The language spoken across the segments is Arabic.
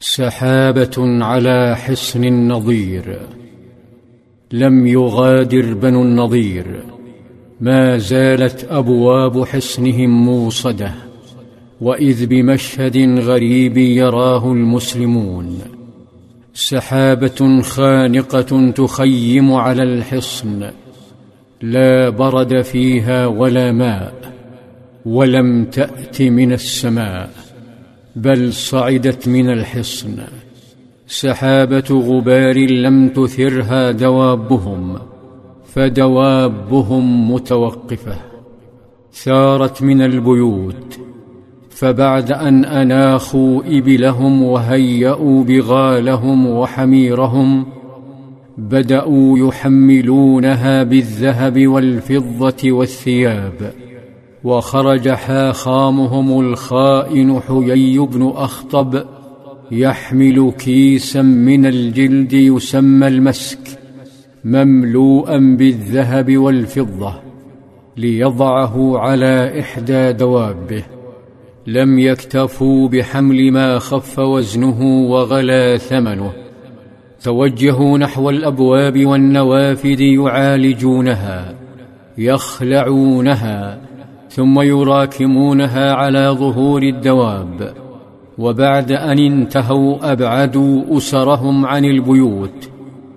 سحابة على حصن نظير لم يغادر بنو النضير ما زالت أبواب حصنهم موصدة. وإذ بمشهد غريب يراه المسلمون. سحابة خانقة تخيم على الحصن. لا برد فيها ولا ماء. ولم تأت من السماء. بل صعدت من الحصن. سحابة غبار لم تثرها دوابهم فدوابهم متوقفة. ثارت من البيوت فبعد أن أناخوا إبلهم وهيأوا بغالهم وحميرهم بدأوا يحملونها بالذهب والفضة والثياب. وخرج حاخامهم الخائن حيي بن أخطب يحمل كيسا من الجلد يسمى المسك مملوءا بالذهب والفضة ليضعه على إحدى دوابه. لم يكتفوا بحمل ما خف وزنه وغلا ثمنه. توجهوا نحو الأبواب والنوافذ يعالجونها يخلعونها ثم يراكمونها على ظهور الدواب وبعد أن انتهوا أبعدوا أسرهم عن البيوت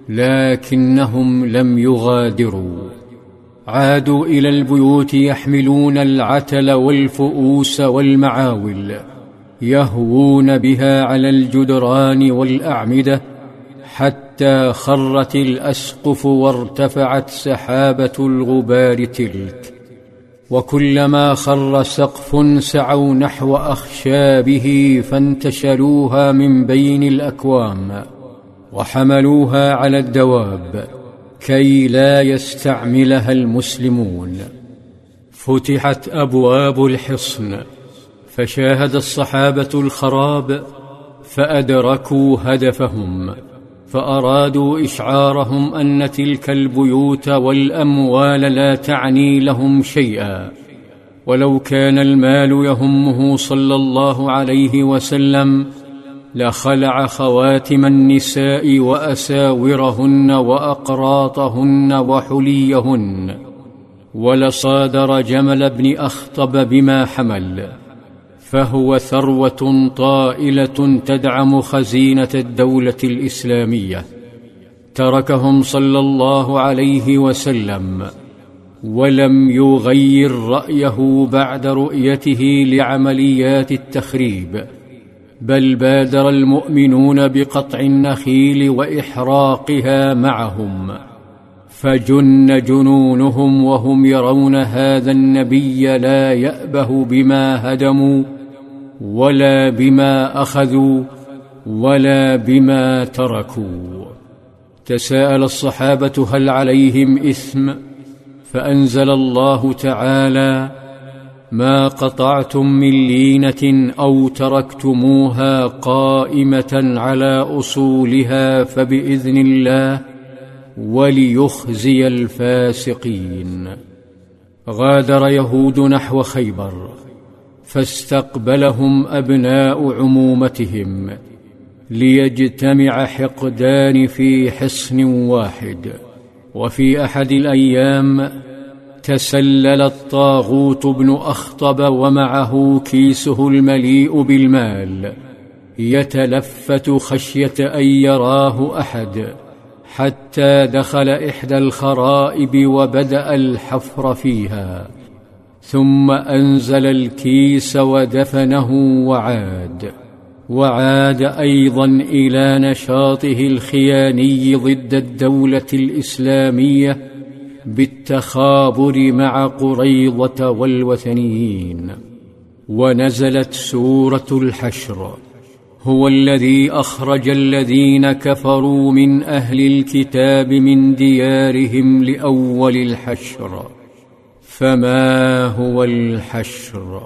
لكنهم لم يغادروا. عادوا إلى البيوت يحملون العتل والفؤوس والمعاول يهوون بها على الجدران والأعمدة حتى خرت الأسقف وارتفعت سحابة الغبار تلك. وكلما خر سقف سعوا نحو أخشابه فانتشلوها من بين الأكوام وحملوها على الدواب كي لا يستعملها المسلمون. فتحت أبواب الحصن فشاهد الصحابة الخراب فأدركوا هدفهم. فأرادوا إشعارهم أن تلك البيوت والأموال لا تعني لهم شيئا. ولو كان المال يهمه صلى الله عليه وسلم لخلع خواتم النساء وأساورهن وأقراطهن وحليهن ولصادر جمل بن أخطب بما حمل. فهو ثروة طائلة تدعم خزينة الدولة الإسلامية. تركهم صلى الله عليه وسلم ولم يغير رأيه بعد رؤيته لعمليات التخريب بل بادر المؤمنون بقطع النخيل وإحراقها معهم. فجن جنونهم وهم يرون هذا النبي لا يأبه بما هدموا ولا بما أخذوا ولا بما تركوا. تساءل الصحابة هل عليهم إثم؟ فأنزل الله تعالى ما قطعتم من لينة أو تركتموها قائمة على أصولها فبإذن الله وليخزي الفاسقين. غادر يهود نحو خيبر. فاستقبلهم أبناء عمومتهم ليجتمع حقدان في حصن واحد. وفي أحد الأيام تسلل الطاغوت بن أخطب ومعه كيسه المليء بالمال. يتلفت خشية أن يراه أحد حتى دخل إحدى الخرائب وبدأ الحفر فيها. ثم أنزل الكيس ودفنه وعاد. وعاد أيضا إلى نشاطه الخياني ضد الدولة الإسلامية بالتخابر مع قريضة والوثنيين. ونزلت سورة الحشر. هو الذي أخرج الذين كفروا من أهل الكتاب من ديارهم لأول الحشر. فما هو الحشر؟